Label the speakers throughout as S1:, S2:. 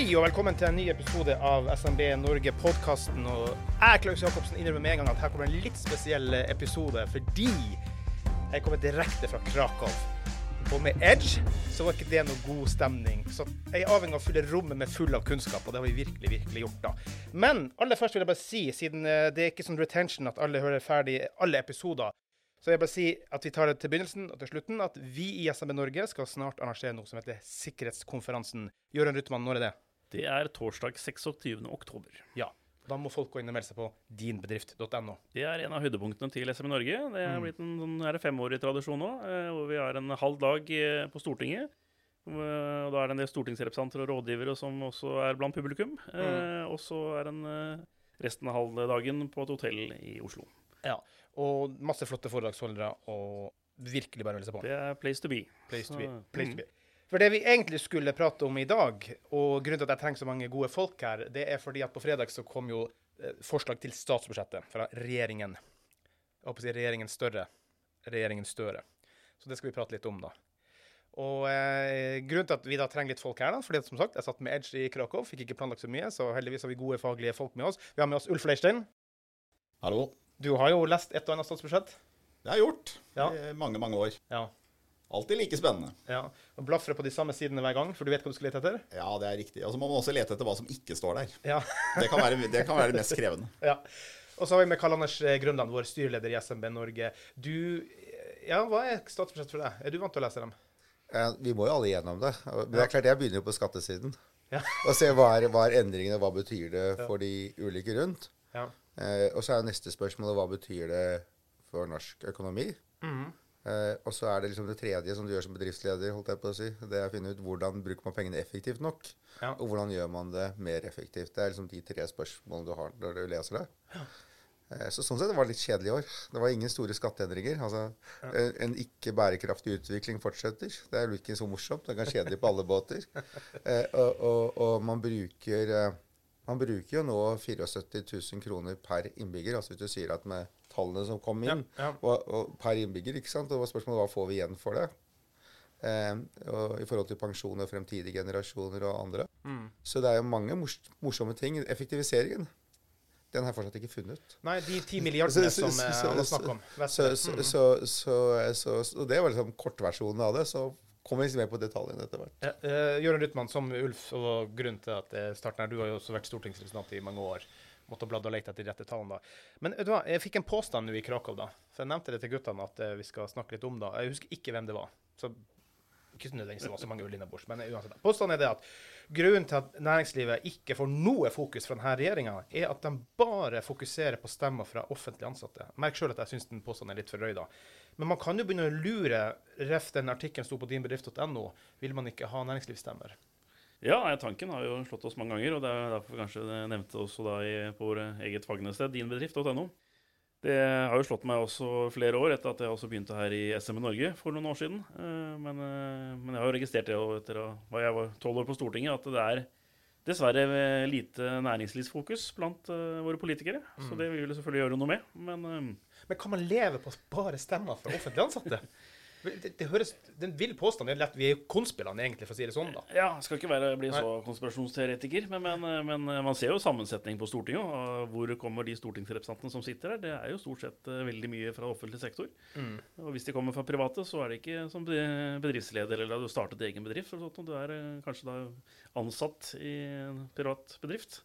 S1: Hei og velkommen til en ny episode av SMB Norge-podkasten. Og jeg, Klaus Jacobsen, innrømmer med en gang at her kommer en litt spesiell episode fordi jeg kommer direkte fra Krakow. Og med Edge så var ikke det noe god stemning. Så jeg er avhengig av å fylle rommet med full av kunnskap, og det har vi virkelig, virkelig gjort, da. Men aller først vil jeg bare si, siden eh, det er ikke sånn retention at alle hører ferdig alle episoder, så vil jeg bare si at vi tar det til begynnelsen og til slutten, at vi i SMB Norge skal snart arrangere noe som heter Sikkerhetskonferansen. Jørund Rytman, når er det?
S2: Det er torsdag 26. oktober.
S1: Ja. Da må folk gå inn og melde seg på dinbedrift.no.
S2: Det er en av høydepunktene til SM i Norge. Det er
S1: Mm.
S2: blitt en sånn er femårig tradisjon nå, eh, hvor vi har en halv dag eh, på Stortinget. Eh, Og da er det en del stortingsrepresentanter og rådgivere som også er blant publikum.
S1: Mm.
S2: Eh, Og så er den resten av halvdagen på et hotell i Oslo.
S1: Ja. Og masse flotte foredragsholdere og virkelig bare melde seg på.
S2: Det er place to be.
S1: Place to be. Place to be. For det vi egentlig skulle prate om i dag, og grunnen til at jeg trenger så mange gode folk her, det er fordi at på fredag så kom jo eh, forslag til statsbudsjettet fra regjeringen. Jeg håper å si regjeringen større. Regjeringen Støre. Så det skal vi prate litt om, da. Og eh, grunnen til at vi da trenger litt folk her, da, fordi at som sagt, jeg satt med Edge i Krakow, fikk ikke planlagt så mye, så heldigvis har vi gode faglige folk med oss. Vi har med oss Ulf Leirstein.
S3: Hallo.
S1: Du har jo lest et og annet statsbudsjett.
S3: Det har jeg gjort
S1: Ja.
S3: i mange, mange år.
S1: Ja.
S3: Alltid like spennende.
S1: ja. Og Blafre på de samme sidene hver gang, for du vet hva du skal lete etter?
S3: Ja, det er riktig. Og så må man også lete etter hva som ikke står der.
S1: Ja.
S3: Det kan være det, kan være det mest krevende.
S1: Ja. Og så har vi med Karl Anders eh, Grønland, vår styreleder i SMB Norge. Du Ja, hva er statsbudsjettet for deg? Er du vant til å lese dem?
S4: Ja, vi må jo alle gjennom det. Men det er klart, jeg begynner jo på skattesiden.
S1: Ja.
S4: Og se hva er, hva er endringene, hva betyr det for de ulike rundt.
S1: Ja.
S4: Eh, og så er jo neste spørsmål hva betyr det for norsk økonomi.
S1: Mhm.
S4: Eh, og så er det liksom det tredje som du gjør som bedriftsleder, holdt jeg på å si. Det er å finne ut hvordan bruker man pengene effektivt nok.
S1: Ja.
S4: Og hvordan gjør man det mer effektivt. Det er liksom de tre spørsmålene du har når du leser det. Eh, Så sånn sett det var litt kjedelig i år. Det var ingen store skatteendringer. Altså, en, en ikke bærekraftig utvikling fortsetter. Det er jo ikke så morsomt. Det ganske kjedelig på alle båter. Eh, og, og, og man bruker eh, man bruker jo nå 74 000 kroner per innbygger. Altså hvis du sier at med tallene som kom inn,
S1: Ja, ja.
S4: og, og per innbygger, ikke sant? Og hva spørsmålet hva får vi igjen for det? Eh, I forhold til pensjon og fremtidige generasjoner og andre.
S1: Mm.
S4: Så det er jo mange mors morsomme ting. Effektiviseringen, den har jeg fortsatt ikke funnet.
S1: Nei, de ti milliardene som eh, alle snakker om.
S4: Så, så, det var liksom kortversjonen av det. Så kommer vi liksom mer på detaljene etter hvert.
S1: Ja, eh, Jørund Rytman, som Ulf, og grunnen til at det starten her, du har jo også vært stortingsrepresentant i mange år. Måtte bladde og lete etter de rette tallene da. Men vet du hva, jeg fikk en påstand nå i Krakow, da. For jeg nevnte det til guttene at eh, vi skal snakke litt om da. Jeg husker ikke hvem det var. Så ikke nødvendigvis det var så mange ull innabords, men uansett. Påstanden er det at grunnen til at næringslivet ikke får noe fokus fra denne regjeringa, er at de bare fokuserer på stemmer fra offentlig ansatte. Merk sjøl at jeg syns den påstanden er litt for røy, da. Men man kan jo begynne å lure, ref den artikkelen sto på dinbedrift.no, vil man ikke ha næringslivsstemmer?
S2: Ja, tanken har jo slått oss mange ganger, og det er derfor vi kanskje nevnte også da i, på vårt eget fagnested, dinbedrift.no. Det har jo slått meg også flere år etter at jeg også begynte her i SM i Norge for noen år siden. Eh, Men, eh, men jeg har jo registrert det etter å- hva jeg var tolv år på Stortinget, at det er dessverre lite næringslivsfokus blant eh, våre politikere. Så det vil vi selvfølgelig gjøre noe med. Men
S1: Men kan man leve på bare stemmer fra offentlig ansatte? Det, det høres, Den vill påstand er lett. Vi er konspillene, egentlig, for å si det sånn, da.
S2: Ja, skal ikke være, bli så konspirasjonsteoretiker, men, men, men man ser jo sammensetning på Stortinget. Og hvor kommer de stortingsrepresentantene som sitter der? Det er jo stort sett eh, veldig mye fra offentlig sektor. Og hvis de kommer fra private, så er det ikke som bedriftsleder eller du startet egen bedrift. Eller sånt, du er eh, kanskje da ansatt i en privat bedrift.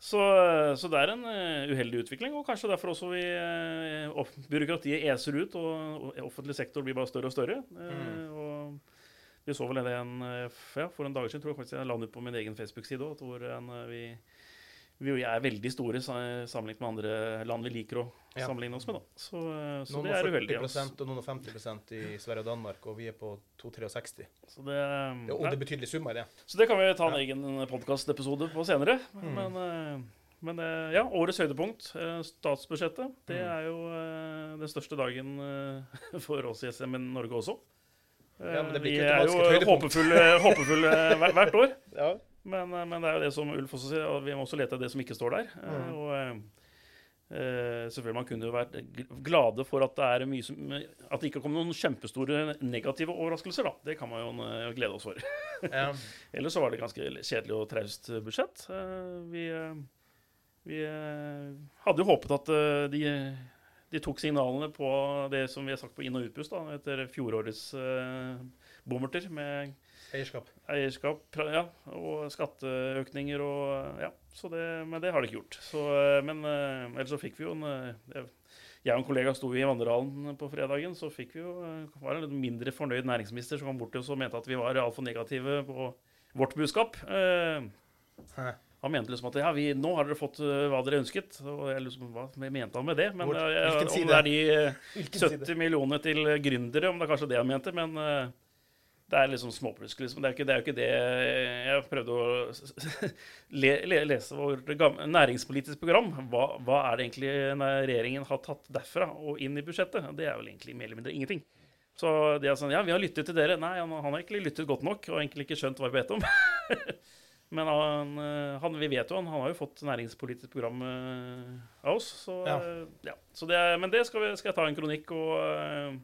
S2: Så, så det er en eh, uheldig utvikling, og kanskje derfor også vi, eh, byråkratiet eser ut, og, og offentlig sektor blir bare større og større. Mm. og vi så vel det en, eh, ja, for en dag siden, tror jeg faktisk jeg la ut på min egen Facebook-side òg, hvor en, eh, vi, vi er veldig store sa- sammenlignet med andre land vi liker å
S1: Ja.
S2: sammenligne oss med. Da. Så, eh, så
S1: Noen
S2: det er uheldig.
S1: 40
S2: Altså.
S1: og noen har 50% i Sverige og Danmark, og vi er på 2-63.
S2: Så det,
S1: det, og det er betydelige summer, det.
S2: Så det kan vi ta en egen podkastepisode på senere. Men, eh, men eh, ja, årets høydepunkt, eh, statsbudsjettet, det
S1: Mm.
S2: er jo eh, den største dagen eh, for oss i SM i Norge også. Eh,
S1: Ja, men det blir
S2: vi er jo håpefulle, håpefulle hvert år.
S1: Ja.
S2: Men, eh, men det er jo det som Ulf også sier, og vi må også lete etter det som ikke står der. Eh,
S1: Mm.
S2: Og, eh, Eh, selvfølgelig Man kunne jo vært glade for at det er mye som, at det ikke kom noen kjempestore negative overraskelser. da. Det kan man jo glede oss for.
S1: Ja.
S2: Ellers så var det ganske kjedelig og traust budsjett. Vi, vi hadde jo håpet at de, de tok signalene på det som vi har sagt på inn- og utpust da, etter fjorårets bommerter med
S1: Eierskap.
S2: eierskap ja, og skatteøkninger og ja, så det, Men det har de ikke gjort. Så, eh, men eh, ellers så fikk vi jo en eh, jeg- og en kollega sto i vandrehallen på fredagen, så fikk vi jo var en litt mindre fornøyd næringsminister som kom bort til oss og mente at vi var altfor negative på vårt budskap.
S1: Hæ.
S2: han mente liksom at ja, vi, nå har dere fått hva dere ønsket. Og jeg liksom, hva mente han med det? Men
S1: Hvor-
S2: Om det er de eh, 70 millioner til gründere, om det er kanskje det han mente. Men det er liksom småplusk. Liksom. Det, er ikke, det er jo ikke det Jeg prøvde å le, le, lese vårt næringspolitiske program. Hva, hva er det egentlig regjeringen har tatt derfra og inn i budsjettet? Det er vel egentlig mer eller mindre ingenting. Så de er sånn Ja, vi har lyttet til dere. Nei, han, han har egentlig lyttet godt nok og egentlig ikke skjønt hva vi vet om. Men han, eh, han, vi vet jo han, han har jo fått næringspolitisk program eh, av oss. Så,
S1: Ja.
S2: eh, ja. så det, er- men det skal, vi, skal jeg ta en kronikk og eh,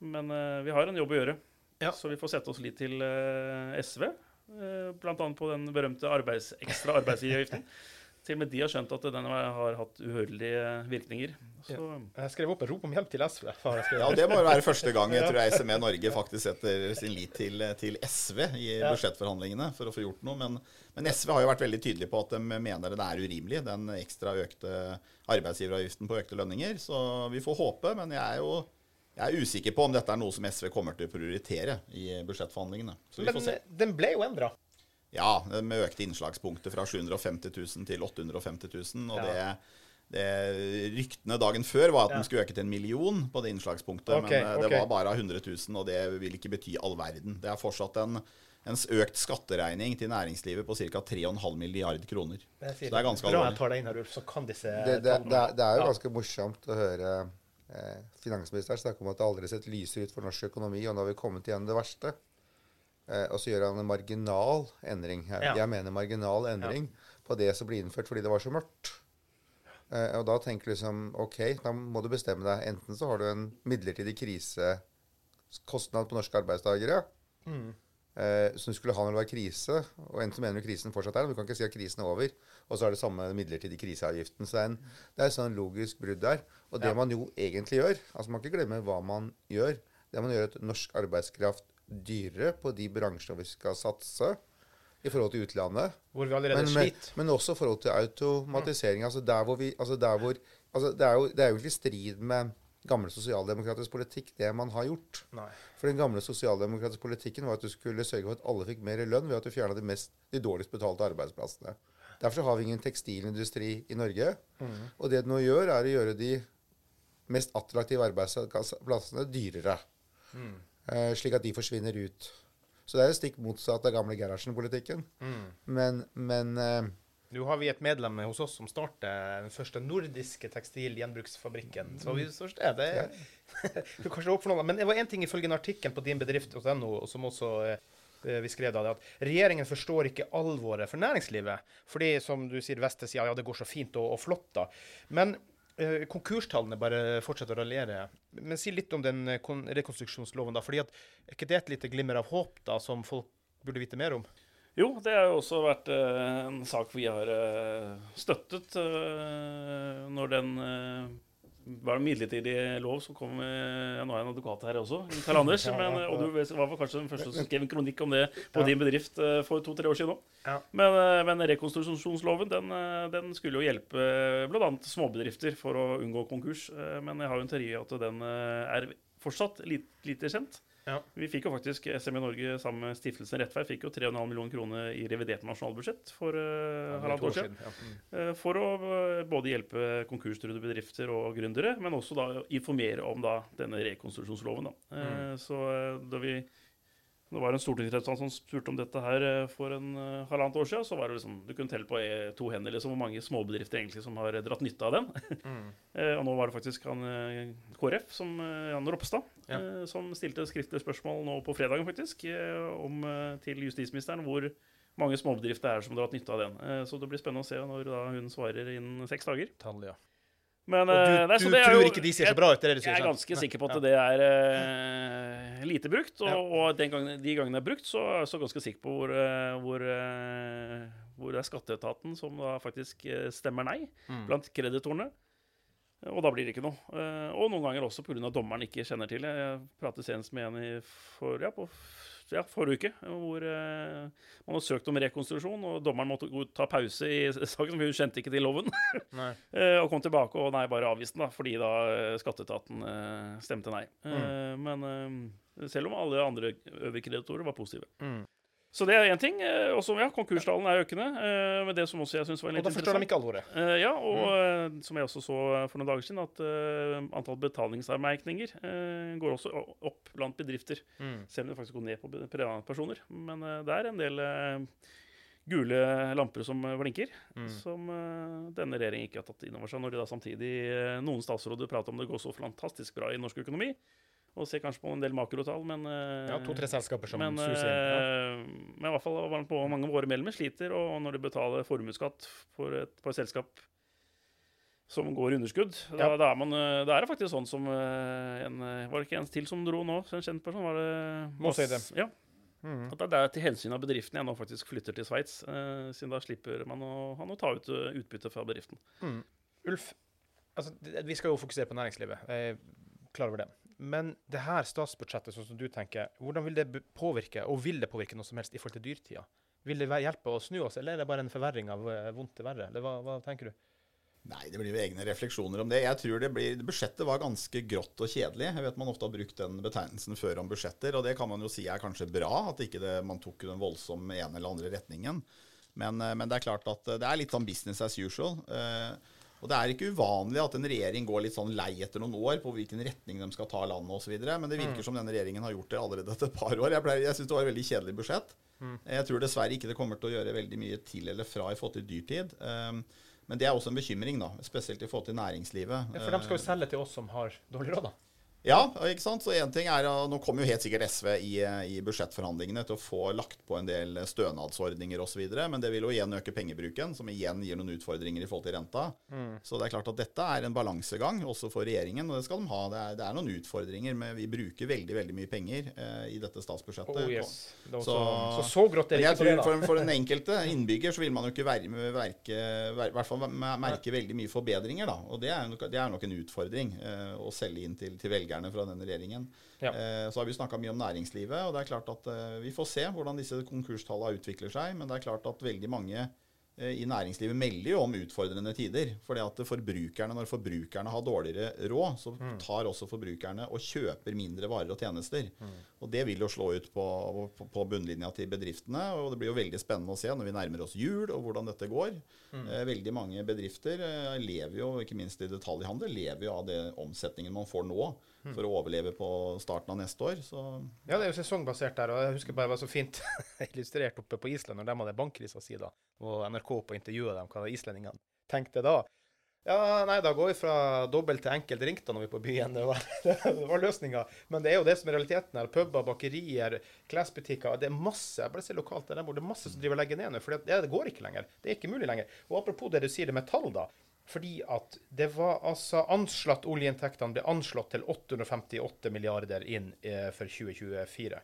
S2: Men eh, vi har en jobb å gjøre.
S1: Ja.
S2: Så vi får sette oss litt til eh, SV. bl.a. blant annet på den berømte arbeids, ekstra arbeidsgiveravgiften. Til og med de har skjønt at den har hatt uhørlige virkninger. Så,
S1: Jeg skrev opp et rop om hjelp til SV.
S3: Ja, Det må jo være første gang jeg tror jeg SME Norge faktisk setter sin lit til, til SV i budsjettforhandlingene for å få gjort noe. Men, men SV har jo vært veldig tydelig på at de mener det er urimelig, den ekstra økte arbeidsgiveravgiften på økte lønninger. Så vi får håpe, men jeg er jo jeg er usikker på om dette er noe som SV kommer til å prioritere i budsjettforhandlingene. Så vi
S1: Men
S3: får se.
S1: den ble jo endra.
S3: Ja, med økte innslagspunkter fra 750 000 til 850 000. Og
S1: Ja.
S3: det, det ryktene dagen før var at
S1: Ja.
S3: den skulle øke til en million på det innslagspunktet.
S1: Okay,
S3: men eh, det
S1: okay.
S3: var bare 100 000, og det vil ikke bety all verden. Det er fortsatt en, en økt skatteregning til næringslivet på ca. 3,5 milliard kroner.
S1: Så
S3: det er ganske
S1: Bra jeg
S3: alvorlig.
S1: tar deg inn her, Ulf, så kan disse
S4: Det, det, det, er, det er jo ganske morsomt å høre eh, finansministeren snakker om at det aldri har sett lysere ut for norsk økonomi, og nå har vi kommet igjen det verste. Eh, og så gjør han en marginal endring. Jeg,
S1: Ja.
S4: jeg mener marginal endring på det som ble innført fordi det var så mørkt. Eh, og da tenker du liksom OK, da må du bestemme deg. Enten så har du en midlertidig krisekostnad på norske arbeidstakere.
S1: Mm.
S4: Eh, som skulle ha når det var krise, og enten som mener du krisen fortsatt er, men du kan ikke si at krisen er over. Og så er det samme midlertidig kriseavgiften. Så det er, en, det er et sånn logisk brudd der. Og det
S1: Ja.
S4: man jo egentlig gjør Altså man kan ikke glemme hva man gjør. Det man gjør, at norsk arbeidskraft dyrere på de bransjene vi skal satse i forhold til utlandet.
S1: Hvor vi allerede
S4: Men, men, men også i forhold til automatisering. Altså der hvor vi altså der hvor, altså det, er jo, det er jo i strid med gammel sosialdemokratisk politikk, det man har gjort.
S1: Nei.
S4: For den gamle sosialdemokratiske politikken var at du skulle sørge for at alle fikk mer lønn ved at du fjerna de, de dårligst betalte arbeidsplassene. Derfor har vi ingen tekstilindustri i Norge. Og det du nå gjør, er å gjøre de mest attraktive arbeidsplassene dyrere. Eh, slik at de forsvinner ut. Så det er jo stikk motsatt av gamle Gerhardsen-politikken. Men, men eh,
S1: Nå har vi et medlem hos oss som starter den første nordiske tekstil-gjenbruksfabrikken. Så vi så det. det er, kanskje opp for noe. Men det var én ting ifølge en artikkel på dinbedrift.no, og som også eh, vi skrev da, det at regjeringen forstår ikke alvoret for næringslivet. Fordi, som du sier, Veste sier ja, det går så fint og, og flott, da. Men eh, konkurstallene bare fortsetter å raljere. Men si litt om den eh, rekonstruksjonsloven, da. fordi at, Er ikke det et lite glimmer av håp da, som folk burde vite mer om?
S2: Jo, det har jo også vært eh, en sak vi har eh, støttet eh, når den var en midlertidig lov som kom ja, Nå er jeg en advokat her også, Karl Anders. Men, og du var kanskje den første som skrev en kronikk om det på din bedrift for to-tre år siden òg.
S1: Ja.
S2: Men, eh, men rekonstruksjonsloven den, eh, den skulle jo hjelpe bl.a. småbedrifter for å unngå konkurs. Eh, Men jeg har jo en teori at den eh, er fortsatt lite, lite kjent.
S1: Ja.
S2: Vi fikk jo faktisk SME Norge sammen med Stiftelsen Rettferd fikk jo 3,5 millioner kroner i revidert nasjonalbudsjett for uh, halvannet år siden.
S1: Ja. Mm.
S2: eh, For å eh, både hjelpe konkurstruede bedrifter og gründere, men også da informere om da denne rekonstruksjonsloven. Da. Mm. Så eh, da vi det var en stortingsrepresentant som spurte om dette her eh, for en eh, halvannet år siden. Så var det liksom, Du kunne telle på eh, to hender liksom, hvor mange småbedrifter egentlig som har dratt nytte av den.
S1: Mm.
S2: Eh, og nå var det faktisk han eh, KrF, som, eh, Jan Ropstad,
S1: Ja.
S2: eh, som stilte skriftlige spørsmål nå på fredagen faktisk, eh, om, eh, til justisministeren hvor mange småbedrifter er som har dratt nytte av den. Eh, så det blir spennende å se når da hun svarer innen seks dager.
S1: Tall, ja.
S2: Men eh,
S1: du,
S2: nei,
S1: du tror
S2: jo-
S1: ikke de ser
S2: jeg-
S1: så bra ut? sier,
S2: Jeg er ganske sikker på at det er uh, lite brukt. Og, og den gangen, de gangene det er brukt, så er jeg så ganske sikker på hvor, uh, hvor, uh, hvor det er skatteetaten som da faktisk eh, stemmer nei
S1: Mm.
S2: blant kreditorene. Og da blir det ikke noe. Eh, Og noen ganger også pga. dommeren ikke kjenner til. Jeg pratet senest med en i for, ja, på ja, forrige uke, hvor eh, man har søkt om rekonstruksjon, og dommeren måtte gå ta pause i saken, for hun kjente ikke til loven. Eh, og kom tilbake og nei, bare avviste den, da, fordi da eh, skatteetaten eh, stemte nei. Eh, men selv om alle andre øvrige kreditorer var positive.
S1: Mm.
S2: Så det er én ting. Eh, også, ja, konkurstallene er økende. Eh, men det som også jeg syns var
S1: Og da forstår de ikke alvoret.
S2: Eh, ja, og mm. som jeg også så for noen dager siden, at antall betalingsanmerkninger går også opp blant bedrifter.
S1: Mm.
S2: Selv om det faktisk går ned på privatpersoner. Men det er en del gule lamper som blinker,
S1: Mm.
S2: som denne regjeringen ikke har tatt inn over seg. Når de da samtidig noen statsråder prater om det går så fantastisk bra i norsk økonomi, og ser kanskje på en del makrotall, men eh,
S1: Ja, to-tre selskaper som
S2: men,
S1: suser inn. Ja.
S2: eh, men i hvert fall var det på mange av våre medlemmer sliter, og når de betaler formuesskatt for et, par selskap som går i underskudd, da,
S1: Ja.
S2: da, er man, det er faktisk sånn som eh, en eh, Var det ikke en til som dro nå? En kjent person? Var det
S1: Må si det.
S2: Ja.
S1: Mm.
S2: At det er til hensyn av bedriften jeg nå faktisk flytter til Sveits, eh, siden da slipper man å, han å ta ut eh, utbytte fra bedriften.
S1: Mm. Ulf, altså, vi skal jo fokusere på næringslivet. Jeg er klar over det. Men det her statsbudsjettet, sånn som du tenker, hvordan vil det påvirke, og vil det påvirke noe som helst i forhold til dyrtida? Vil det hjelpe å snu oss, eller er det bare en forverring av eh, vondt til verre? Eller hva, hva tenker du?
S3: Nei, det blir jo egne refleksjoner om det. Jeg tror det blir, Budsjettet var ganske grått og kjedelig. Jeg vet Man ofte har brukt den betegnelsen før om budsjetter, og det kan man jo si er kanskje bra. At ikke det, man tok den voldsomme ene eller andre retningen. Men, eh, men det er klart at eh, det er litt sånn business as usual. Eh, og det er ikke uvanlig at en regjering går litt sånn lei etter noen år på hvilken retning de skal ta landet osv. Men det virker som denne regjeringen har gjort det allerede etter et par år. Jeg, pleier- jeg syns det var et veldig kjedelig budsjett. Jeg tror dessverre ikke det kommer til å gjøre veldig mye til eller fra i forhold til dyrtid. Um, men det er også en bekymring, da, spesielt i forhold til næringslivet.
S1: Ja, for de skal jo selge til oss som har dårlig råd, da.
S3: Ja, ikke sant? så en ting er, Nå kommer jo helt sikkert SV i, i budsjettforhandlingene til å få lagt på en del stønadsordninger osv., men det vil jo igjen øke pengebruken, som igjen gir noen utfordringer i forhold til renta. Så det er klart at dette er en balansegang også for regjeringen, og det skal de ha. Det er, det er noen utfordringer, men vi bruker veldig veldig mye penger eh, i dette statsbudsjettet.
S1: Oh, yes. Det
S3: Så-
S1: så, så, grått er det ikke på det, da.
S3: for, for den enkelte innbygger så vil man jo ikke ver, verke, ver, hvert fall merke veldig mye forbedringer. da, og Det er, nok, det er nok en utfordring eh, å selge inn til, til velgerne fra denne regjeringen.
S1: Ja.
S3: Eh, så har vi snakka mye om næringslivet, og det er klart at eh, vi får se hvordan disse konkurstallene utvikler seg. Men det er klart at veldig mange eh, i næringslivet melder jo om utfordrende tider. fordi at forbrukerne, Når forbrukerne har dårligere råd, så
S1: Mm.
S3: tar også forbrukerne og kjøper mindre varer og tjenester. Og Det vil jo slå ut på, på, bunnlinja til bedriftene. og Det blir jo veldig spennende å se når vi nærmer oss jul og hvordan dette går. Mm. veldig mange bedrifter eh, lever jo, ikke minst i detaljhandel, lever jo av det omsetningen man får nå for å overleve på starten av neste år. Så
S1: Ja, det er jo sesongbasert der, og jeg husker bare det var så fint illustrert oppe på Island når de hadde bankkrisa si da, og NRK på intervjuet dem, hva islendingene tenkte da. Ja, nei, da går vi fra dobbelt til enkelt ringt da når vi er på byen. Det var, det var løsninga. Men det er jo det som er realiteten her. Puber, bakerier, klesbutikker. Det er masse jeg bare ser lokalt der det er masse som driver og legger ned nå. For det går ikke lenger. Det er ikke mulig lenger. Og apropos det du sier det med tall, da. Fordi at det var altså anslått Oljeinntektene ble anslått til 858 milliarder inn eh, for 2024.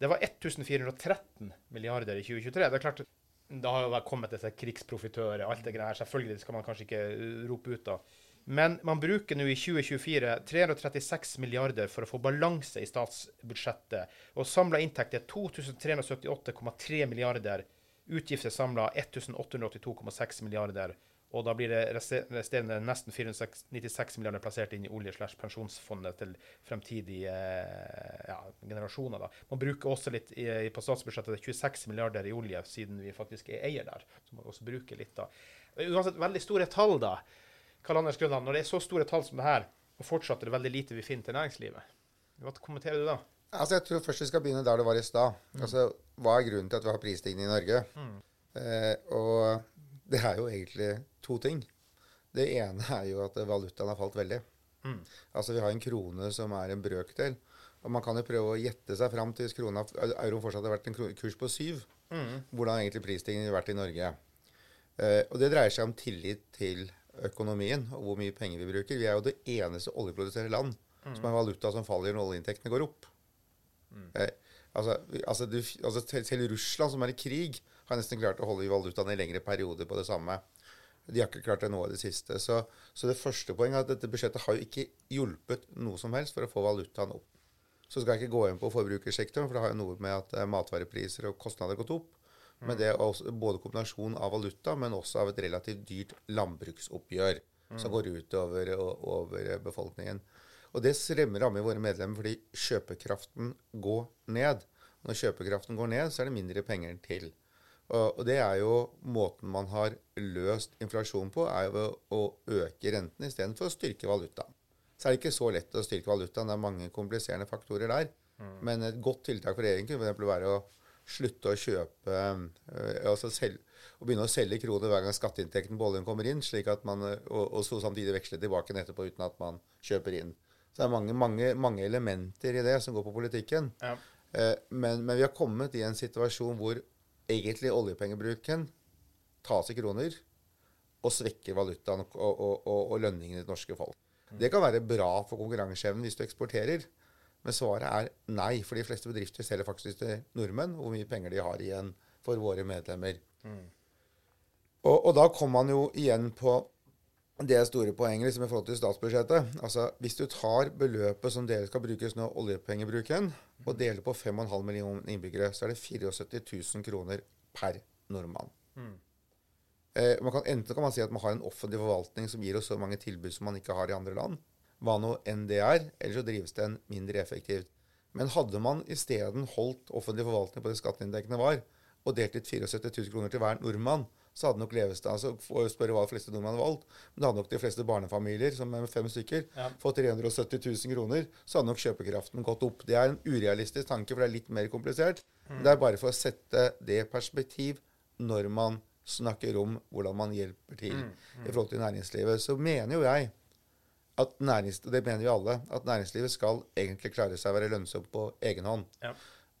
S1: Det var 1413 milliarder i 2023. Det er klart, det har jo kommet disse krigsprofitører alt det greia her. Selvfølgelig skal man kanskje ikke uh, rope ut da. Men man bruker nå i 2024 336 milliarder for å få balanse i statsbudsjettet. Og samla inntekt er 2378,3 milliarder. Utgifter samla 1882,6 milliarder. Og da blir det resterende nesten 496 milliarder plassert inn i olje- slash pensjonsfondet til fremtidige eh, ja, generasjoner. da. Man bruker også litt i, på statsbudsjettet er 26 milliarder i olje, siden vi faktisk er eier der. Så man også bruker litt da. Uansett veldig store tall, da. Karl Anders Grønland, når det er så store tall som det her, og fortsatt er det veldig lite vi finner til næringslivet, hva kommenterer du da?
S4: Altså, Jeg tror først vi skal begynne der det var i stad. Altså, Hva er grunnen til at vi har prisstigning i Norge? Eh, og det er jo egentlig to ting. Det ene er jo at valutaen har falt veldig. Altså Vi har en krone som er en brøkdel. Og man kan jo prøve å gjette seg fram til hvis krona, euroen fortsatt har vært en kurs på syv. Hvordan har egentlig prisstigningen vært i Norge? Eh, og det dreier seg om tillit til økonomien og hvor mye penger vi bruker. Vi er jo det eneste oljeproduserende land som har valuta som faller når oljeinntektene går opp. Eh, altså, altså, du, altså Selv Russland, som er i krig, har nesten klart å holde i valutaen i lengre perioder på det samme. De har ikke klart det nå i det siste. Så, så det første poenget er at dette budsjettet har jo ikke hjulpet noe som helst for å få valutaen opp. Så skal jeg ikke gå inn på forbrukersektoren, for det har jo noe med at eh, matvarepriser og kostnader har gått opp. Men det er også både kombinasjon av valuta, men også av et relativt dyrt landbruksoppgjør som går ut over, over befolkningen. Og det remmer rammer våre medlemmer fordi kjøpekraften går ned. Når kjøpekraften går ned, så er det mindre penger til. Og, det er jo måten man har løst inflasjon på, er jo å øke renten istedenfor å styrke valutaen. Så er det ikke så lett å styrke valutaen. Det er mange kompliserende faktorer der. Men et godt tiltak for regjeringen kunne eksempel være å slutte å kjøpe øh, altså selv, og begynne å selge kroner hver gang skatteinntekten på oljen kommer inn, slik at man, øh, og, og så samtidig veksle tilbake den etterpå uten at man kjøper inn. Så det er mange, mange, mange elementer i det som går på politikken.
S1: Ja.
S4: Eh, men, men vi har kommet i en situasjon hvor egentlig oljepengebruken tas i kroner og svekker valutaen og, og, og, og lønningene i det norske folk. Det kan være bra for konkurranseevnen hvis du eksporterer, men svaret er nei. For de fleste bedrifter selger faktisk til nordmenn hvor mye penger de har igjen for våre medlemmer. Og, og da kommer man jo igjen på det store poenget liksom, i forhold til statsbudsjettet. Altså, Hvis du tar beløpet som dere skal brukes nå, oljepengebruken, og deler på 5,5 millioner innbyggere, så er det 74 000 kroner per nordmann. Eh, man kan, enten kan man si at man har en offentlig forvaltning som gir oss så mange tilbud som man ikke har i andre land, hva nå enn det er, eller så drives den mindre effektivt. Men hadde man isteden holdt offentlig forvaltning på det skatteinntektene var, og delt ut 74 000 kroner til hver nordmann, så hadde nok levestanden altså, for å spørre hva de fleste nordmenn har valgt, men da hadde nok de fleste barnefamilier, som er med fem stykker,
S1: Ja.
S4: fått 370 000 kroner, så hadde nok kjøpekraften gått opp. Det er en urealistisk tanke, for det er litt mer komplisert. Men Det er bare for å sette det perspektiv når man snakker om hvordan man hjelper til i forhold til næringslivet. Så mener jo jeg at næringslivet, det mener jo alle, at næringslivet skal egentlig klare seg å være lønnsomt på egen hånd.
S1: Ja.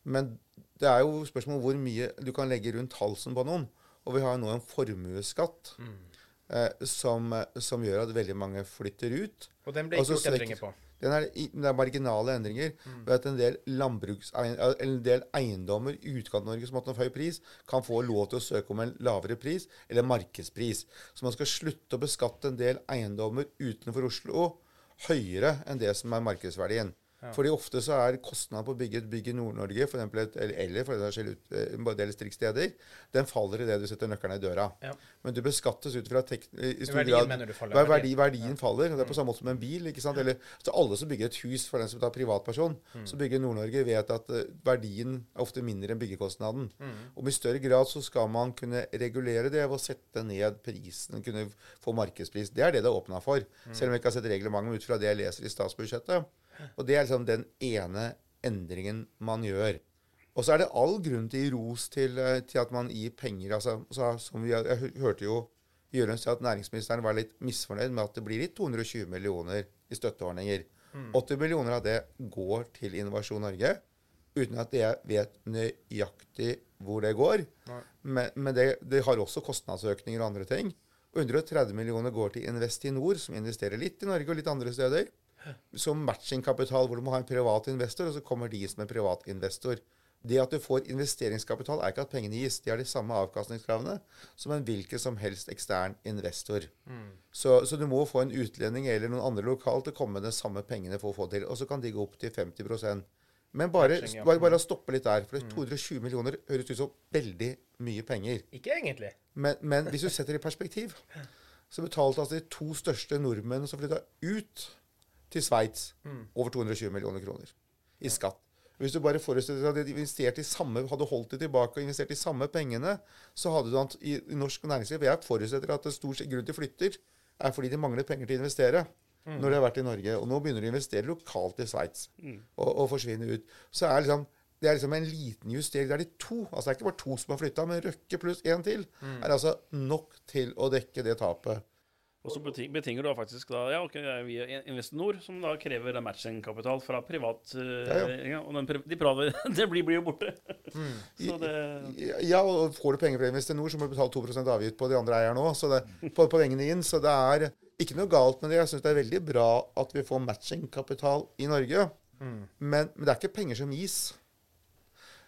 S4: Men det er jo spørsmål om hvor mye du kan legge rundt halsen på noen. Og vi har nå en formuesskatt eh, som, som gjør at veldig mange flytter ut.
S1: Og den ble ikke gjort endringer på.
S4: Den er, det er marginale endringer. Ved at en del, en del eiendommer i Utkant-Norge som har hatt en høy pris, kan få lov til å søke om en lavere pris, eller markedspris. Så man skal slutte å beskatte en del eiendommer utenfor Oslo høyere enn det som er markedsverdien. Fordi ofte så er kostnaden på å bygge et bygg i Nord-Norge, eller, eller for det ut- en del distriktssteder, den faller i det du setter nøkkelen i døra.
S1: Ja.
S4: Men du beskattes ut fra tek, i stor
S1: Verdien
S4: grad
S1: mener du faller,
S4: verdi,
S1: verdien.
S4: ja. faller. og Det er på samme måte som en bil. ikke sant? Eller, så alle som bygger et hus for den som tar privatperson, som bygger i Nord-Norge, vet at eh, verdien er ofte mindre enn byggekostnaden. Om i større grad så skal man kunne regulere det ved å sette ned prisen, kunne få markedspris. Det er det det er åpna for. Selv om jeg ikke har sett reglementet ut fra det jeg leser i statsbudsjettet. Og det er liksom den ene endringen man gjør. Og så er det all grunn til å gi ros til, eh, til at man gir penger. altså, så, som vi, Jeg hørte jo Jørund si at næringsministeren var litt misfornøyd med at det blir litt 220 millioner i støtteordninger. 80 millioner av det går til Innovasjon Norge, uten at jeg vet nøyaktig hvor det går.
S1: Nei.
S4: Men, men det, det har også kostnadsøkninger og andre ting. Og 130 millioner går til Investinor, som investerer litt i Norge og litt andre steder. Som matchingkapital, hvor du må ha en privat investor, og så kommer de som en privat investor. Det at du får investeringskapital, er ikke at pengene gis. De har de samme avkastningskravene som en hvilken som helst ekstern investor. Så, så du må få en utlending eller noen andre lokalt til å komme med de samme pengene for å få til. Og så kan de gå opp til 50% Men bare, bare, bare stoppe litt der. For 220 millioner høres ut som veldig mye penger.
S1: Ikke egentlig.
S4: Men, men hvis du setter det i perspektiv, så betalte altså de to største nordmennene som flytta ut til Sveits, over 220 millioner kroner i skatt. Hvis du bare forestiller deg at de investerte i samme, hadde holdt det tilbake og investert i samme pengene, så hadde du i, i norsk næringsliv Jeg forutsetter at det stor grunn til flytter er fordi de mangler penger til å investere. Når de har vært i Norge. Og nå begynner de å investere lokalt i Sveits og, og forsvinne ut. Så er liksom det er liksom en liten justering. Det er de to. altså Det er ikke bare to som har flytta, men Røkke pluss én til er altså nok til å dekke det tapet.
S2: Og så beti- betinger du faktisk da, ja, ok, via Investinor, som da krever matchingkapital fra privat eh,
S4: Ja, ja.
S2: ja, Og den, de private, det blir, blir jo borte. Så det
S4: Ja, og får du penger fra Investinor, så må du betale 2% avgift på de andre eierne òg. Så det, på, på vengene inn. Så det er ikke noe galt med det. Jeg syns det er veldig bra at vi får matchingkapital i Norge. Men, men det er ikke penger som gis.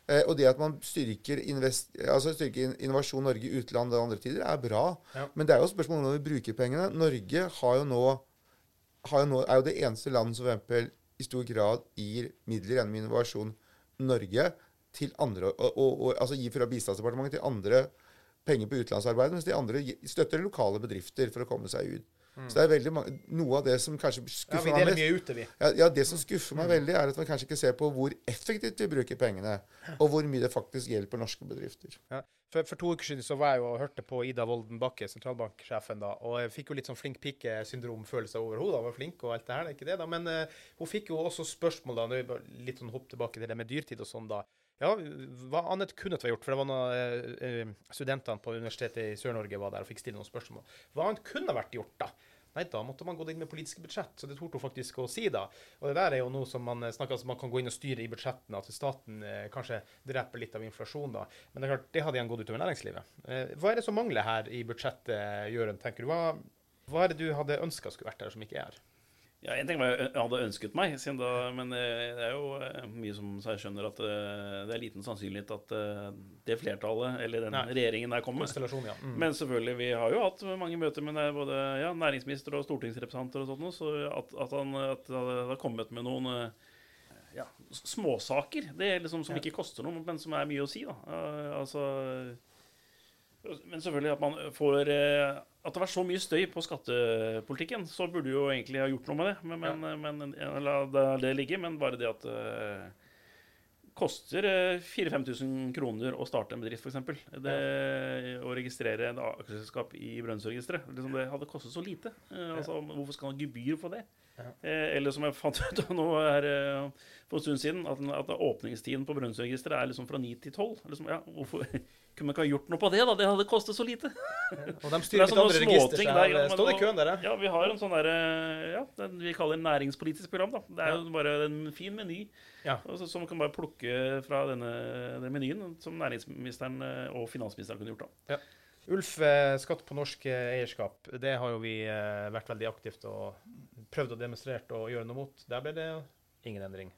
S4: Eh, og det at man styrker, invest, altså styrker Innovasjon Norge i utlandet og andre tider, er bra.
S1: Ja.
S4: Men det er jo spørsmål om hvordan vi bruker pengene. Norge har jo nå, har jo nå, er jo det eneste landet som eksempel i stor grad gir midler gjennom Innovasjon Norge til andre, og, og, og, altså gir fra Bistandsdepartementet til andre penger på utenlandsarbeid, mens de andre støtter lokale bedrifter for å komme seg ut. Så det er veldig Noe av det som kanskje skuffer
S1: ja,
S4: meg mest
S1: ute, vi.
S4: ja, ja, Det som skuffer meg veldig, er at man kanskje ikke ser på hvor effektivt vi bruker pengene, og hvor mye det faktisk hjelper norske bedrifter.
S1: Ja. For, for to uker siden så var jeg jo og hørte på Ida Wolden Bakke, sentralbanksjefen, da, og jeg fikk jo litt sånn flink pike-syndrom-følelse over henne. Hun var flink og alt det her, det er ikke det, da. Men uh, hun fikk jo også spørsmål, da, bare litt sånn hopp tilbake til det med dyrtid og sånn, da. Ja, hva annet kunne det vært gjort? For det var noen eh, eh, studentene på Universitetet i Sør-Norge var der og fikk stille noen spørsmål. Hva annet kunne vært gjort, da? Nei, da måtte man gått inn med politiske budsjett, så det torde hun faktisk å si da. Og det der er jo noe som man eh, snakker om, man kan gå inn og styre i budsjettene, at staten eh, kanskje dreper litt av inflasjon da. Men det er klart, det hadde igjen gått utover næringslivet. Eh, hva er det som mangler her i budsjettet, Jørund, tenker du? Hva, hva er det du hadde ønska skulle vært der, som ikke er her?
S2: Ja, en ting var jeg hadde ønsket meg, siden da, men eh, det er jo eh, mye som jeg skjønner at eh, det er liten sannsynlighet at det flertallet, eller den
S1: Nei.
S2: regjeringen der kommer.
S1: Ja. Mm.
S2: Men selvfølgelig, vi har jo hatt mange møter med både ja, næringsminister og stortingsrepresentanter og sånt, så at, at han at har kommet med noen ja, småsaker, det er liksom som ikke koster noe, men som er mye å si, da. Altså men selvfølgelig at man får At det var så mye støy på skattepolitikken, så burde du jo egentlig ha gjort noe med det. Men, men, men la det- det ligge. Men bare det at det koster eh, 4000-5000 kroner å starte en bedrift, f.eks. Å registrere et aksjeselskap i Brønnøysundregisteret. Liksom det hadde kostet så lite. Eh, altså, Hvorfor skal man ha gebyr for det? Eh, eller som jeg fant ut av nå her eh, for en stund siden, at, at åpningstiden på Brønnøysundregisteret er liksom fra 9 til 12. Liksom, ja, hvorfor kunne man ikke ha gjort noe på det, da? Det hadde kostet så lite.
S1: Og de styrer
S2: er
S1: litt andre register,
S2: der, ja,
S1: står det i køen der, ja.
S2: Ja, vi har en sånn derre Ja, den vi kaller næringspolitisk program, da. Det er jo bare en fin meny
S1: Ja.
S2: altså, som man kan bare plukke fra denne, den menyen, som næringsministeren eh, og finansministeren kunne gjort, da.
S1: Ulf, eh, skatt på norsk eh, eierskap, det har jo vi eh, vært veldig aktivt og prøvd å demonstrere og gjøre noe mot. Der ble det ingen endring.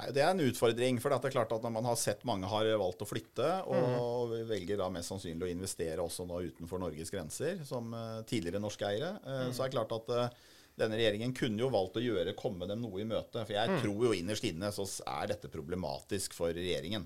S3: Nei, Det er en utfordring. for det er klart at Når man har sett mange har valgt å flytte, og velger da mest sannsynlig å investere også nå utenfor Norges grenser, som eh, tidligere norske eiere, mm. så er det klart at eh, denne regjeringen kunne jo valgt å gjøre, komme dem noe i møte. For jeg tror jo innerst inne så er dette problematisk for regjeringen.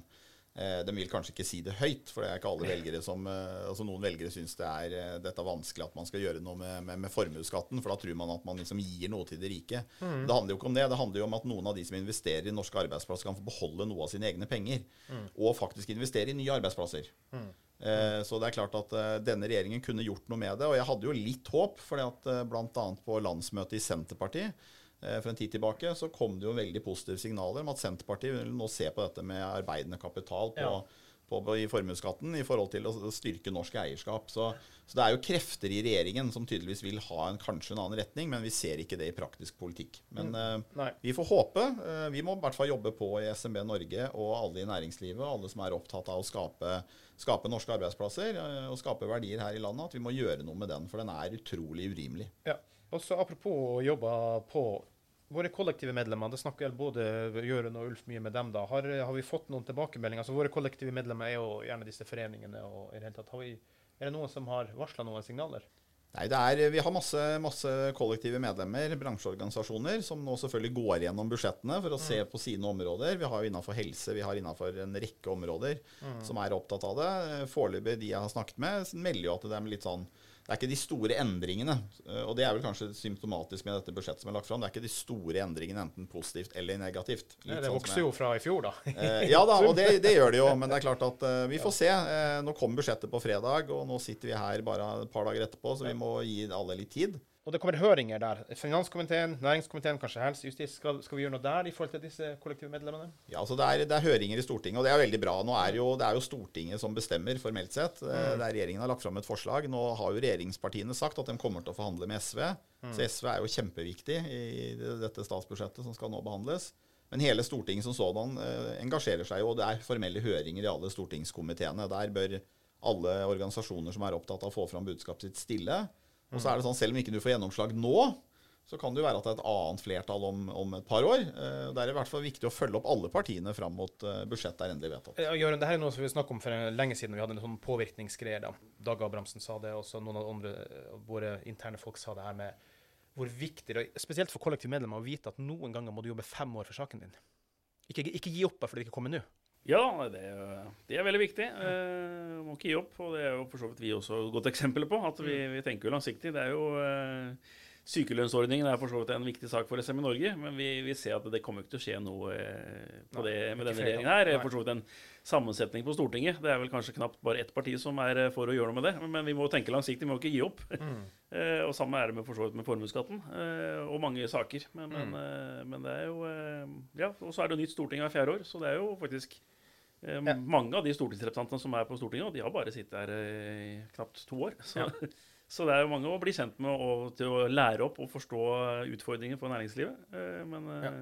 S3: Eh, de vil kanskje ikke si det høyt, for det er ikke alle velgere som eh, altså Noen velgere syns det er eh, dette er vanskelig at man skal gjøre noe med, med, med formuesskatten, for da tror man at man liksom gir noe til de rike. Det handler jo ikke om det. Det handler jo om at noen av de som investerer i norske arbeidsplasser, kan få beholde noe av sine egne penger. Og faktisk investere i nye arbeidsplasser. Eh, Så det er klart at eh, denne regjeringen kunne gjort noe med det. Og jeg hadde jo litt håp, for uh, bl.a. på landsmøtet i Senterpartiet eh, for en tid tilbake så kom det jo veldig positive signaler om at Senterpartiet vil nå se på dette med arbeidende kapital på,
S1: Ja.
S3: på, på, i formuesskatten i forhold til å styrke norsk eierskap. Så, så det er jo krefter i regjeringen som tydeligvis vil ha en, kanskje en annen retning, men vi ser ikke det i praktisk politikk. Men mm.
S1: uh,
S3: vi får håpe. Uh, Vi må i hvert fall jobbe på i SMB Norge og alle i næringslivet, alle som er opptatt av å skape, skape norske arbeidsplasser uh, og skape verdier her i landet, at vi må gjøre noe med den, for den er utrolig urimelig.
S1: Ja. Og så apropos å jobbe på våre kollektive medlemmer, det snakker både Jørund og Ulf mye med dem, da. Har, har vi fått noen tilbakemeldinger? Altså, våre kollektive medlemmer er jo gjerne disse foreningene. og i det hele tatt, har vi, Er det noen som har varsla noen signaler?
S3: Nei, det er, Vi har masse, masse kollektive medlemmer, bransjeorganisasjoner, som nå selvfølgelig går gjennom budsjettene for å se på sine områder. Vi har jo innenfor helse, vi har innenfor en rekke områder som er opptatt av det. Foreløpig de jeg har snakket med, melder jo at det er litt sånn det er ikke de store endringene. eh, Og det er vel kanskje symptomatisk med dette budsjettet som er lagt fram. Det er ikke de store endringene, enten positivt eller negativt. Litt
S1: det
S3: sånn
S1: vokser jo fra i fjor, da.
S3: Eh, ja da, og det, det gjør det jo. Men det er klart at eh, vi får se. Nå kommer budsjettet på fredag, og nå sitter vi her bare et par dager etterpå, så vi må gi alle litt tid.
S1: Og det kommer høringer der. Finanskomiteen, næringskomiteen, kanskje helse, justis. Skal, skal, vi gjøre noe der i forhold til disse kollektive medlemmene?
S3: Ja, altså det er, det er, høringer i Stortinget, og det er veldig bra. Nå er jo, det er jo Stortinget som bestemmer, formelt sett. Mm. Der regjeringen har lagt fram et forslag. Nå har jo regjeringspartiene sagt at de kommer til å forhandle med SV. Mm. Så SV er jo kjempeviktig i dette statsbudsjettet som skal nå behandles. Men hele Stortinget som sådan eh, engasjerer seg jo, og det er formelle høringer i alle stortingskomiteene. Der bør alle organisasjoner som er opptatt av å få fram budskapet sitt, stille. Og så er det sånn, Selv om ikke du får gjennomslag nå, så kan det jo være at det er et annet flertall om, om et par år. Eh, det er i hvert fall viktig å følge opp alle partiene fram mot uh, budsjettet er endelig vedtatt.
S1: Ja, Jørgen, det her er noe som vi snakket om for lenge siden. Vi hadde en sånn påvirkningsgreie. da. Dag Abrahamsen sa det, og noen av andre våre interne folk sa det her med hvor viktig det er, spesielt for kollektivmedlemmer, å vite at noen ganger må du jobbe fem år for saken din. Ikke, ikke gi opp bare fordi det ikke kommer nå.
S2: Ja, det er, det er veldig viktig. Eh, må ikke gi opp. Og det er jo for så vidt vi også et godt eksempel på. At vi, vi tenker jo langsiktig. Det er jo eh, Sykelønnsordningen er for så vidt en viktig sak for SM i Norge, men vi, vi ser at det kommer ikke til å skje noe eh, på det med denne regjeringen her. For så vidt en sammensetning på Stortinget. Det er vel kanskje knapt bare ett parti som er eh, for å gjøre noe med det. Men vi må tenke langsiktig, vi må ikke gi opp. Mm. eh, og samme er det med for så vidt med formuesskatten eh, og mange saker. Men, men, mm. Eh, men, det er jo Ja, og så er det jo nytt storting hvert fjerde år, så det er jo faktisk ja. Mange av de stortingsrepresentantene som er på Stortinget, de har bare sittet her i knapt to år. Så, ja. så, det er jo mange å bli kjent med og til å lære opp og forstå utfordringer for næringslivet. Eh, men ja.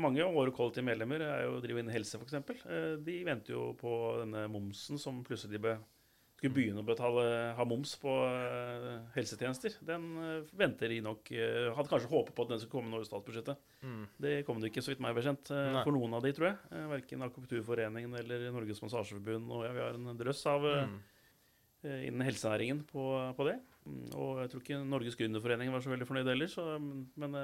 S2: mange av våre kollektive medlemmer er jo driver innen helse, f.eks. De venter jo på denne momsen som plutselig ble skulle begynne å betale, ha moms på uh, helsetjenester, den uh, venter de nok uh, Hadde kanskje håpet på at den skulle komme nå i statsbudsjettet. Mm. Det kom det ikke, så vidt meg bekjent, for noen av de, tror jeg. Verken Akupunkturforeningen eller Norges Massasjeforbund. Og ja, vi har en drøss av mm. innen helsenæringen på, på det. Mm, og jeg tror ikke Norges Gründerforening var så veldig fornøyd heller, så, men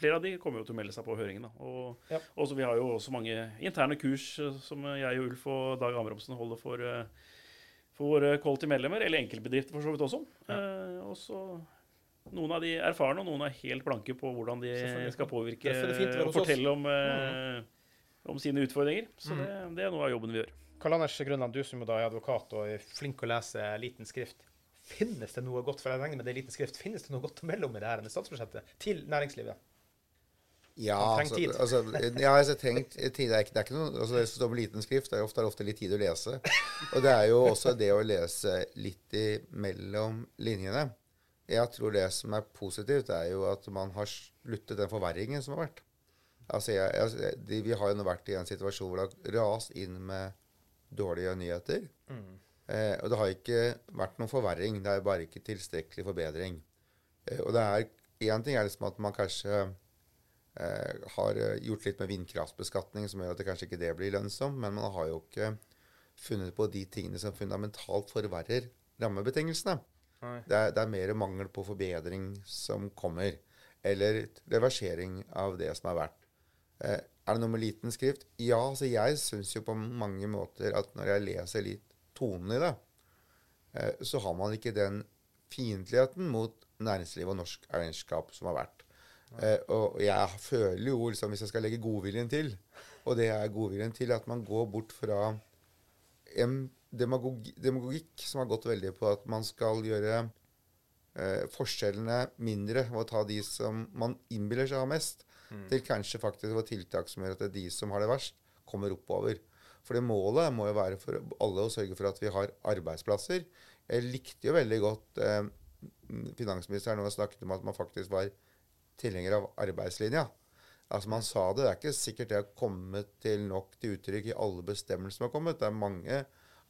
S2: flere av de kommer jo til å melde seg på høringen. Da. Og ja. også, vi har jo også mange interne kurs som jeg og Ulf og Dag Amramsen holder for for våre quality medlemmer, eller enkeltbedrifter for så vidt også. Ja. Eh, også noen av de erfarne, og noen er helt blanke på hvordan de skal påvirke og fortelle om, eh, om, sine utfordringer. Så mm. det, det, er noe av jobben vi gjør.
S1: Karl Anders Grønland, du som er advokat og er flink å lese liten skrift. Finnes det noe godt for jeg regner med det er liten skrift, finnes det noe godt å melde om i det her statsbudsjettet til næringslivet?
S4: Ja, altså, altså, ja, altså, tenkt tid. Det er ikke, det er ikke noe, altså, det som står med liten skrift, det er ofte, er ofte litt tid å lese. Og det er jo også det å lese litt mellom linjene. Jeg tror det som er positivt, er jo at man har sluttet den forverringen som har vært. Altså, jeg, jeg, de, Vi har jo nå vært i en situasjon hvor det har rast inn med dårlige nyheter. Mm. Eh, og det har ikke vært noen forverring. Det er bare ikke tilstrekkelig forbedring. Eh, og det er Én ting er liksom at man kanskje har eh, gjort litt med vindkraftbeskatning som gjør at det kanskje ikke det blir lønnsomt. Men man har jo ikke funnet på de tingene som fundamentalt forverrer rammebetingelsene. Det er, det er, mer mangel på forbedring som kommer. Eller reversering av det som har vært. Eh, er det noe med liten skrift? Ja, altså jeg syns jo på mange måter at når jeg leser litt tonen i det, eh, så har man ikke den fiendtligheten mot næringsliv og norsk eierskap som har vært. Eh, og jeg føler jo, liksom, hvis jeg skal legge godviljen til, og det er godviljen til at man går bort fra en demagogi, demagogikk som har gått veldig på at man skal gjøre eh, forskjellene mindre å ta de som man innbiller seg har mest, mm. til kanskje faktisk å tiltak som gjør at de som har det verst, kommer oppover. For det målet må jo være for alle å sørge for at vi har arbeidsplasser. Jeg likte jo veldig godt eh, finansministeren når han snakket om at man faktisk var tilhenger av arbeidslinja. Altså Man sa det. Det er ikke sikkert det har kommet til nok til uttrykk i alle bestemmelser som har kommet. Det er mange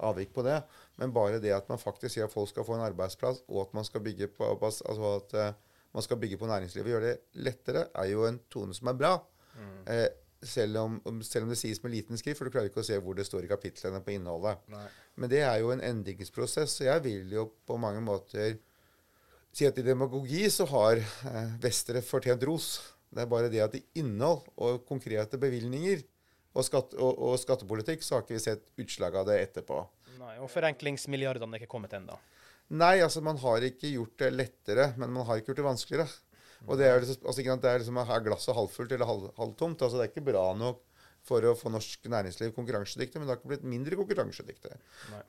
S4: avvik på det. Men bare det at man faktisk sier at folk skal få en arbeidsplass, og at man skal bygge på, altså at uh, man skal bygge på næringslivet og gjøre det lettere, er jo en tone som er bra. Mm. Eh, selv, om, selv, om, det sies med liten skrift, for du klarer ikke å se hvor det står i kapitlene på innholdet. Nei. Men det er jo en endringsprosess, så jeg vil jo på mange måter si at i demagogi så har eh, Vestre fortjent ros. Det er bare det at i innhold og konkrete bevilgninger og, skatt, og, og, skattepolitikk, så har ikke vi sett utslag av det etterpå.
S1: Nei, Og forenklingsmilliardene er ikke kommet ennå?
S4: Nei, altså man har ikke gjort det lettere, men man har ikke gjort det vanskeligere. Og det er, liksom, altså, det er liksom Er glasset halvfullt eller halv, halvtomt? Altså Det er ikke bra nok for å få norsk næringsliv konkurransedyktig, men det har ikke blitt mindre konkurransedyktig.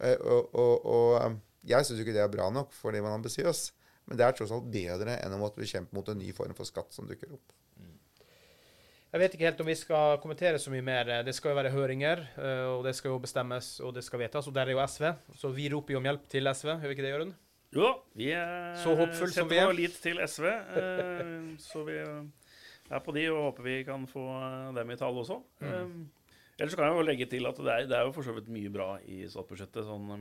S4: Eh, og, og, og, jeg syns jo ikke det er bra nok fordi man er ambisiøs. Men det er tross alt bedre enn å måtte bekjempe mot en ny form for skatt som dukker opp.
S1: Jeg vet ikke helt om vi skal kommentere så mye mer. Det skal jo være høringer, eh, og det skal jo bestemmes og det skal vedtas. Og der er jo SV, så vi roper jo om hjelp til SV, gjør vi ikke det, Jørund?
S2: Jo da, vi er,
S1: Så håpfull som vi er.
S2: setter vår lit til SV. Eh, så vi er på de og håper vi kan få dem i tale også.
S1: Mm.
S2: Eh, ellers så kan jeg jo legge til at det er, det er jo for så vidt mye bra i statsbudsjettet. Sånn,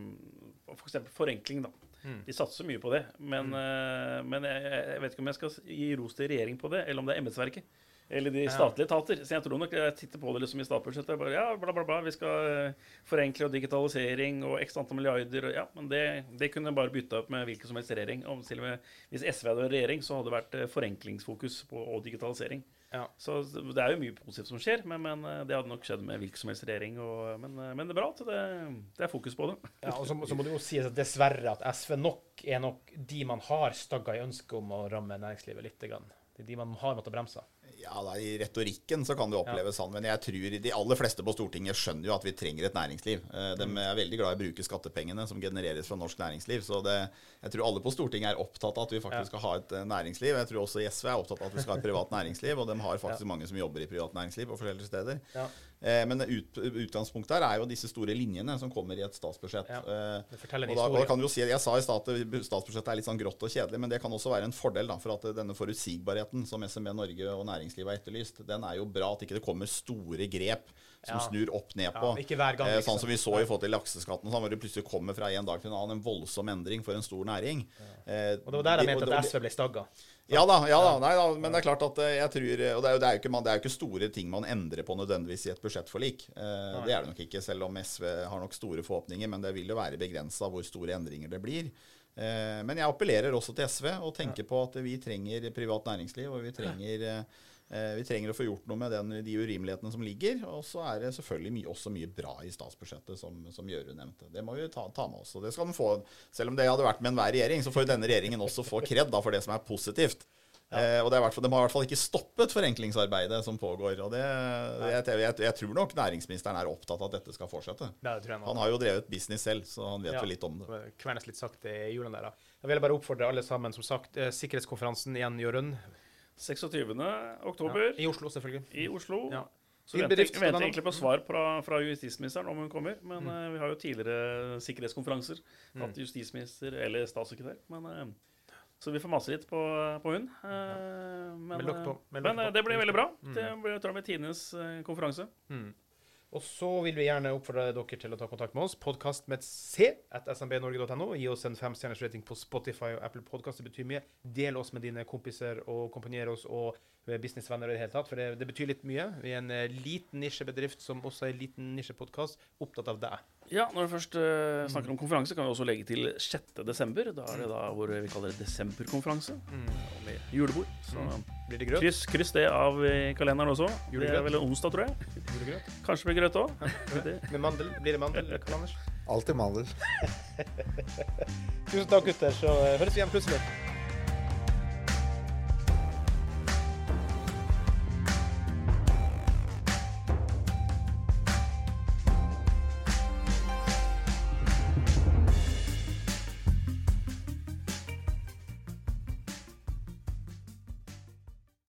S2: F.eks. for eksempel forenkling, da.
S1: Mm.
S2: De satser mye på det. Men, mm. men jeg, jeg vet ikke om jeg skal gi ros til regjering på det, eller om det er embetsverket. Eller de statlige etater. Så jeg tror nok jeg titter på det liksom i statsbudsjettet. Bare, ja, bla, bla, bla. Vi skal eh, forenkle og digitalisering og x antall milliarder. Og, ja, men det, det kunne bare bytta opp med hvilken som helst regjering. Om, med, hvis SV hadde vært regjering, så hadde det vært eh, forenklingsfokus på, og digitalisering.
S1: Ja.
S2: Så det er jo mye positivt som skjer, men, men eh, det hadde nok skjedd med hvilken som helst regjering. Og, men, eh, men det er bra at det, det er fokus på det.
S1: Ja, og så, så må det jo sies at dessverre at SV nok er nok de man har stagga i ønsket om å ramme næringslivet litt. Det er de man har måttet bremse.
S3: Ja, da, I retorikken så kan det oppleves sånn, men jeg tror de aller fleste på Stortinget skjønner jo at vi trenger et næringsliv. Eh, De er veldig glad i å bruke skattepengene som genereres fra norsk næringsliv. Så det, jeg tror alle på Stortinget er opptatt av at vi faktisk skal ha et eh, næringsliv. Jeg tror også SV er opptatt av at vi skal ha et privat næringsliv, og de har faktisk mange som jobber i privat næringsliv på forskjellige steder. Eh, Men ut, utgangspunktet her er jo disse store linjene som kommer i et statsbudsjett.
S1: Ja.
S3: Eh,
S1: Det forteller en
S3: og da, og da kan du jo si, Jeg sa i stad at statsbudsjettet er litt sånn grått og kjedelig, men det kan også være en fordel da, for at denne forutsigbarheten som SMB Norge og næringslivet har etterlyst, den er jo bra. At ikke det kommer store grep som
S1: Ja.
S3: snur opp ned
S1: Ja,
S3: på.
S1: ikke hver gang,
S3: Eh, sånn som vi så i forhold til lakseskatten, sånn, hvor det plutselig kommer fra en dag til en annen en voldsom endring for en stor næring. Eh,
S1: Og det var der jeg
S3: de-
S1: mente at SV ble stagga.
S3: ja da, ja da, nei da, men det er klart at eh, jeg tror Og det er jo, det er jo, ikke, man, det er jo ikke store ting man endrer på nødvendigvis i et budsjettforlik. Eh, det er det nok ikke, selv om SV har nok store forhåpninger. Men det vil jo være begrensa hvor store endringer det blir. Eh, men jeg appellerer også til SV og tenker på at vi trenger privat næringsliv. Og vi trenger, eh, vi trenger å få gjort noe med den, de urimelighetene som ligger. Og så er det selvfølgelig mye, også mye bra i statsbudsjettet, som, som Gjørud nevnte. Det må vi ta, ta med oss. Og det skal den få. Selv om det hadde vært med enhver regjering, så får denne regjeringen også få kred da, for det som er positivt. Eh, og det er i hvert fall, De har i hvert fall ikke stoppet forenklingsarbeidet som pågår. og det, jeg, jeg, jeg tror nok næringsministeren er opptatt av at dette skal fortsette.
S1: Ja.
S3: Han har jo drevet business selv, så han vet
S1: Ja.
S3: jo litt om det.
S1: Kvernes litt sakte i hjulene der. da. Jeg vil bare oppfordre alle sammen, som sagt, eh, sikkerhetskonferansen igjen, Jørund.
S2: 26.
S1: Ja.
S2: oktober
S1: I Oslo, selvfølgelig.
S2: i Oslo.
S1: Ja.
S2: Så venter, venter egentlig på svar fra, fra justisministeren om hun kommer. Men
S1: Mm.
S2: eh, vi har jo tidligere sikkerhetskonferanser hatt justisminister eller statssekretær. Men, eh, så vi får mase litt på, på hun. Men,
S1: men
S2: eh, men eh,
S1: på.
S2: det blir veldig bra. Det blir, tror jeg blir tidenes konferanse.
S1: Mm. Og så vil vi gjerne oppfordre dere til å ta kontakt med oss. Podkast med C at smbnorge.no. Gi oss en femstjerners rating på Spotify og Apple Podcast. Det betyr mye. Del oss med dine kompiser og komponier oss og businessvenner i det hele tatt. For det, det betyr litt mye. Vi er en eh, liten nisjebedrift som også er en liten nisjepodkast, opptatt av deg.
S2: Ja, når vi først uh, snakker om konferanse, kan vi også legge til 6. desember. Da er det da hvor vi kaller det desemberkonferanse. Med julebord. Så
S1: Blir det grøt?
S2: kryss, kryss det av i kalenderen også. Det er vel onsdag, tror jeg.
S1: Julegrøt?
S2: Kanskje blir grøt òg.
S1: Med mandel? Blir det mandel, Karl Anders?
S4: Alltid mandel.
S1: Tusen takk, gutter. Så eh, høres vi igjen plutselig.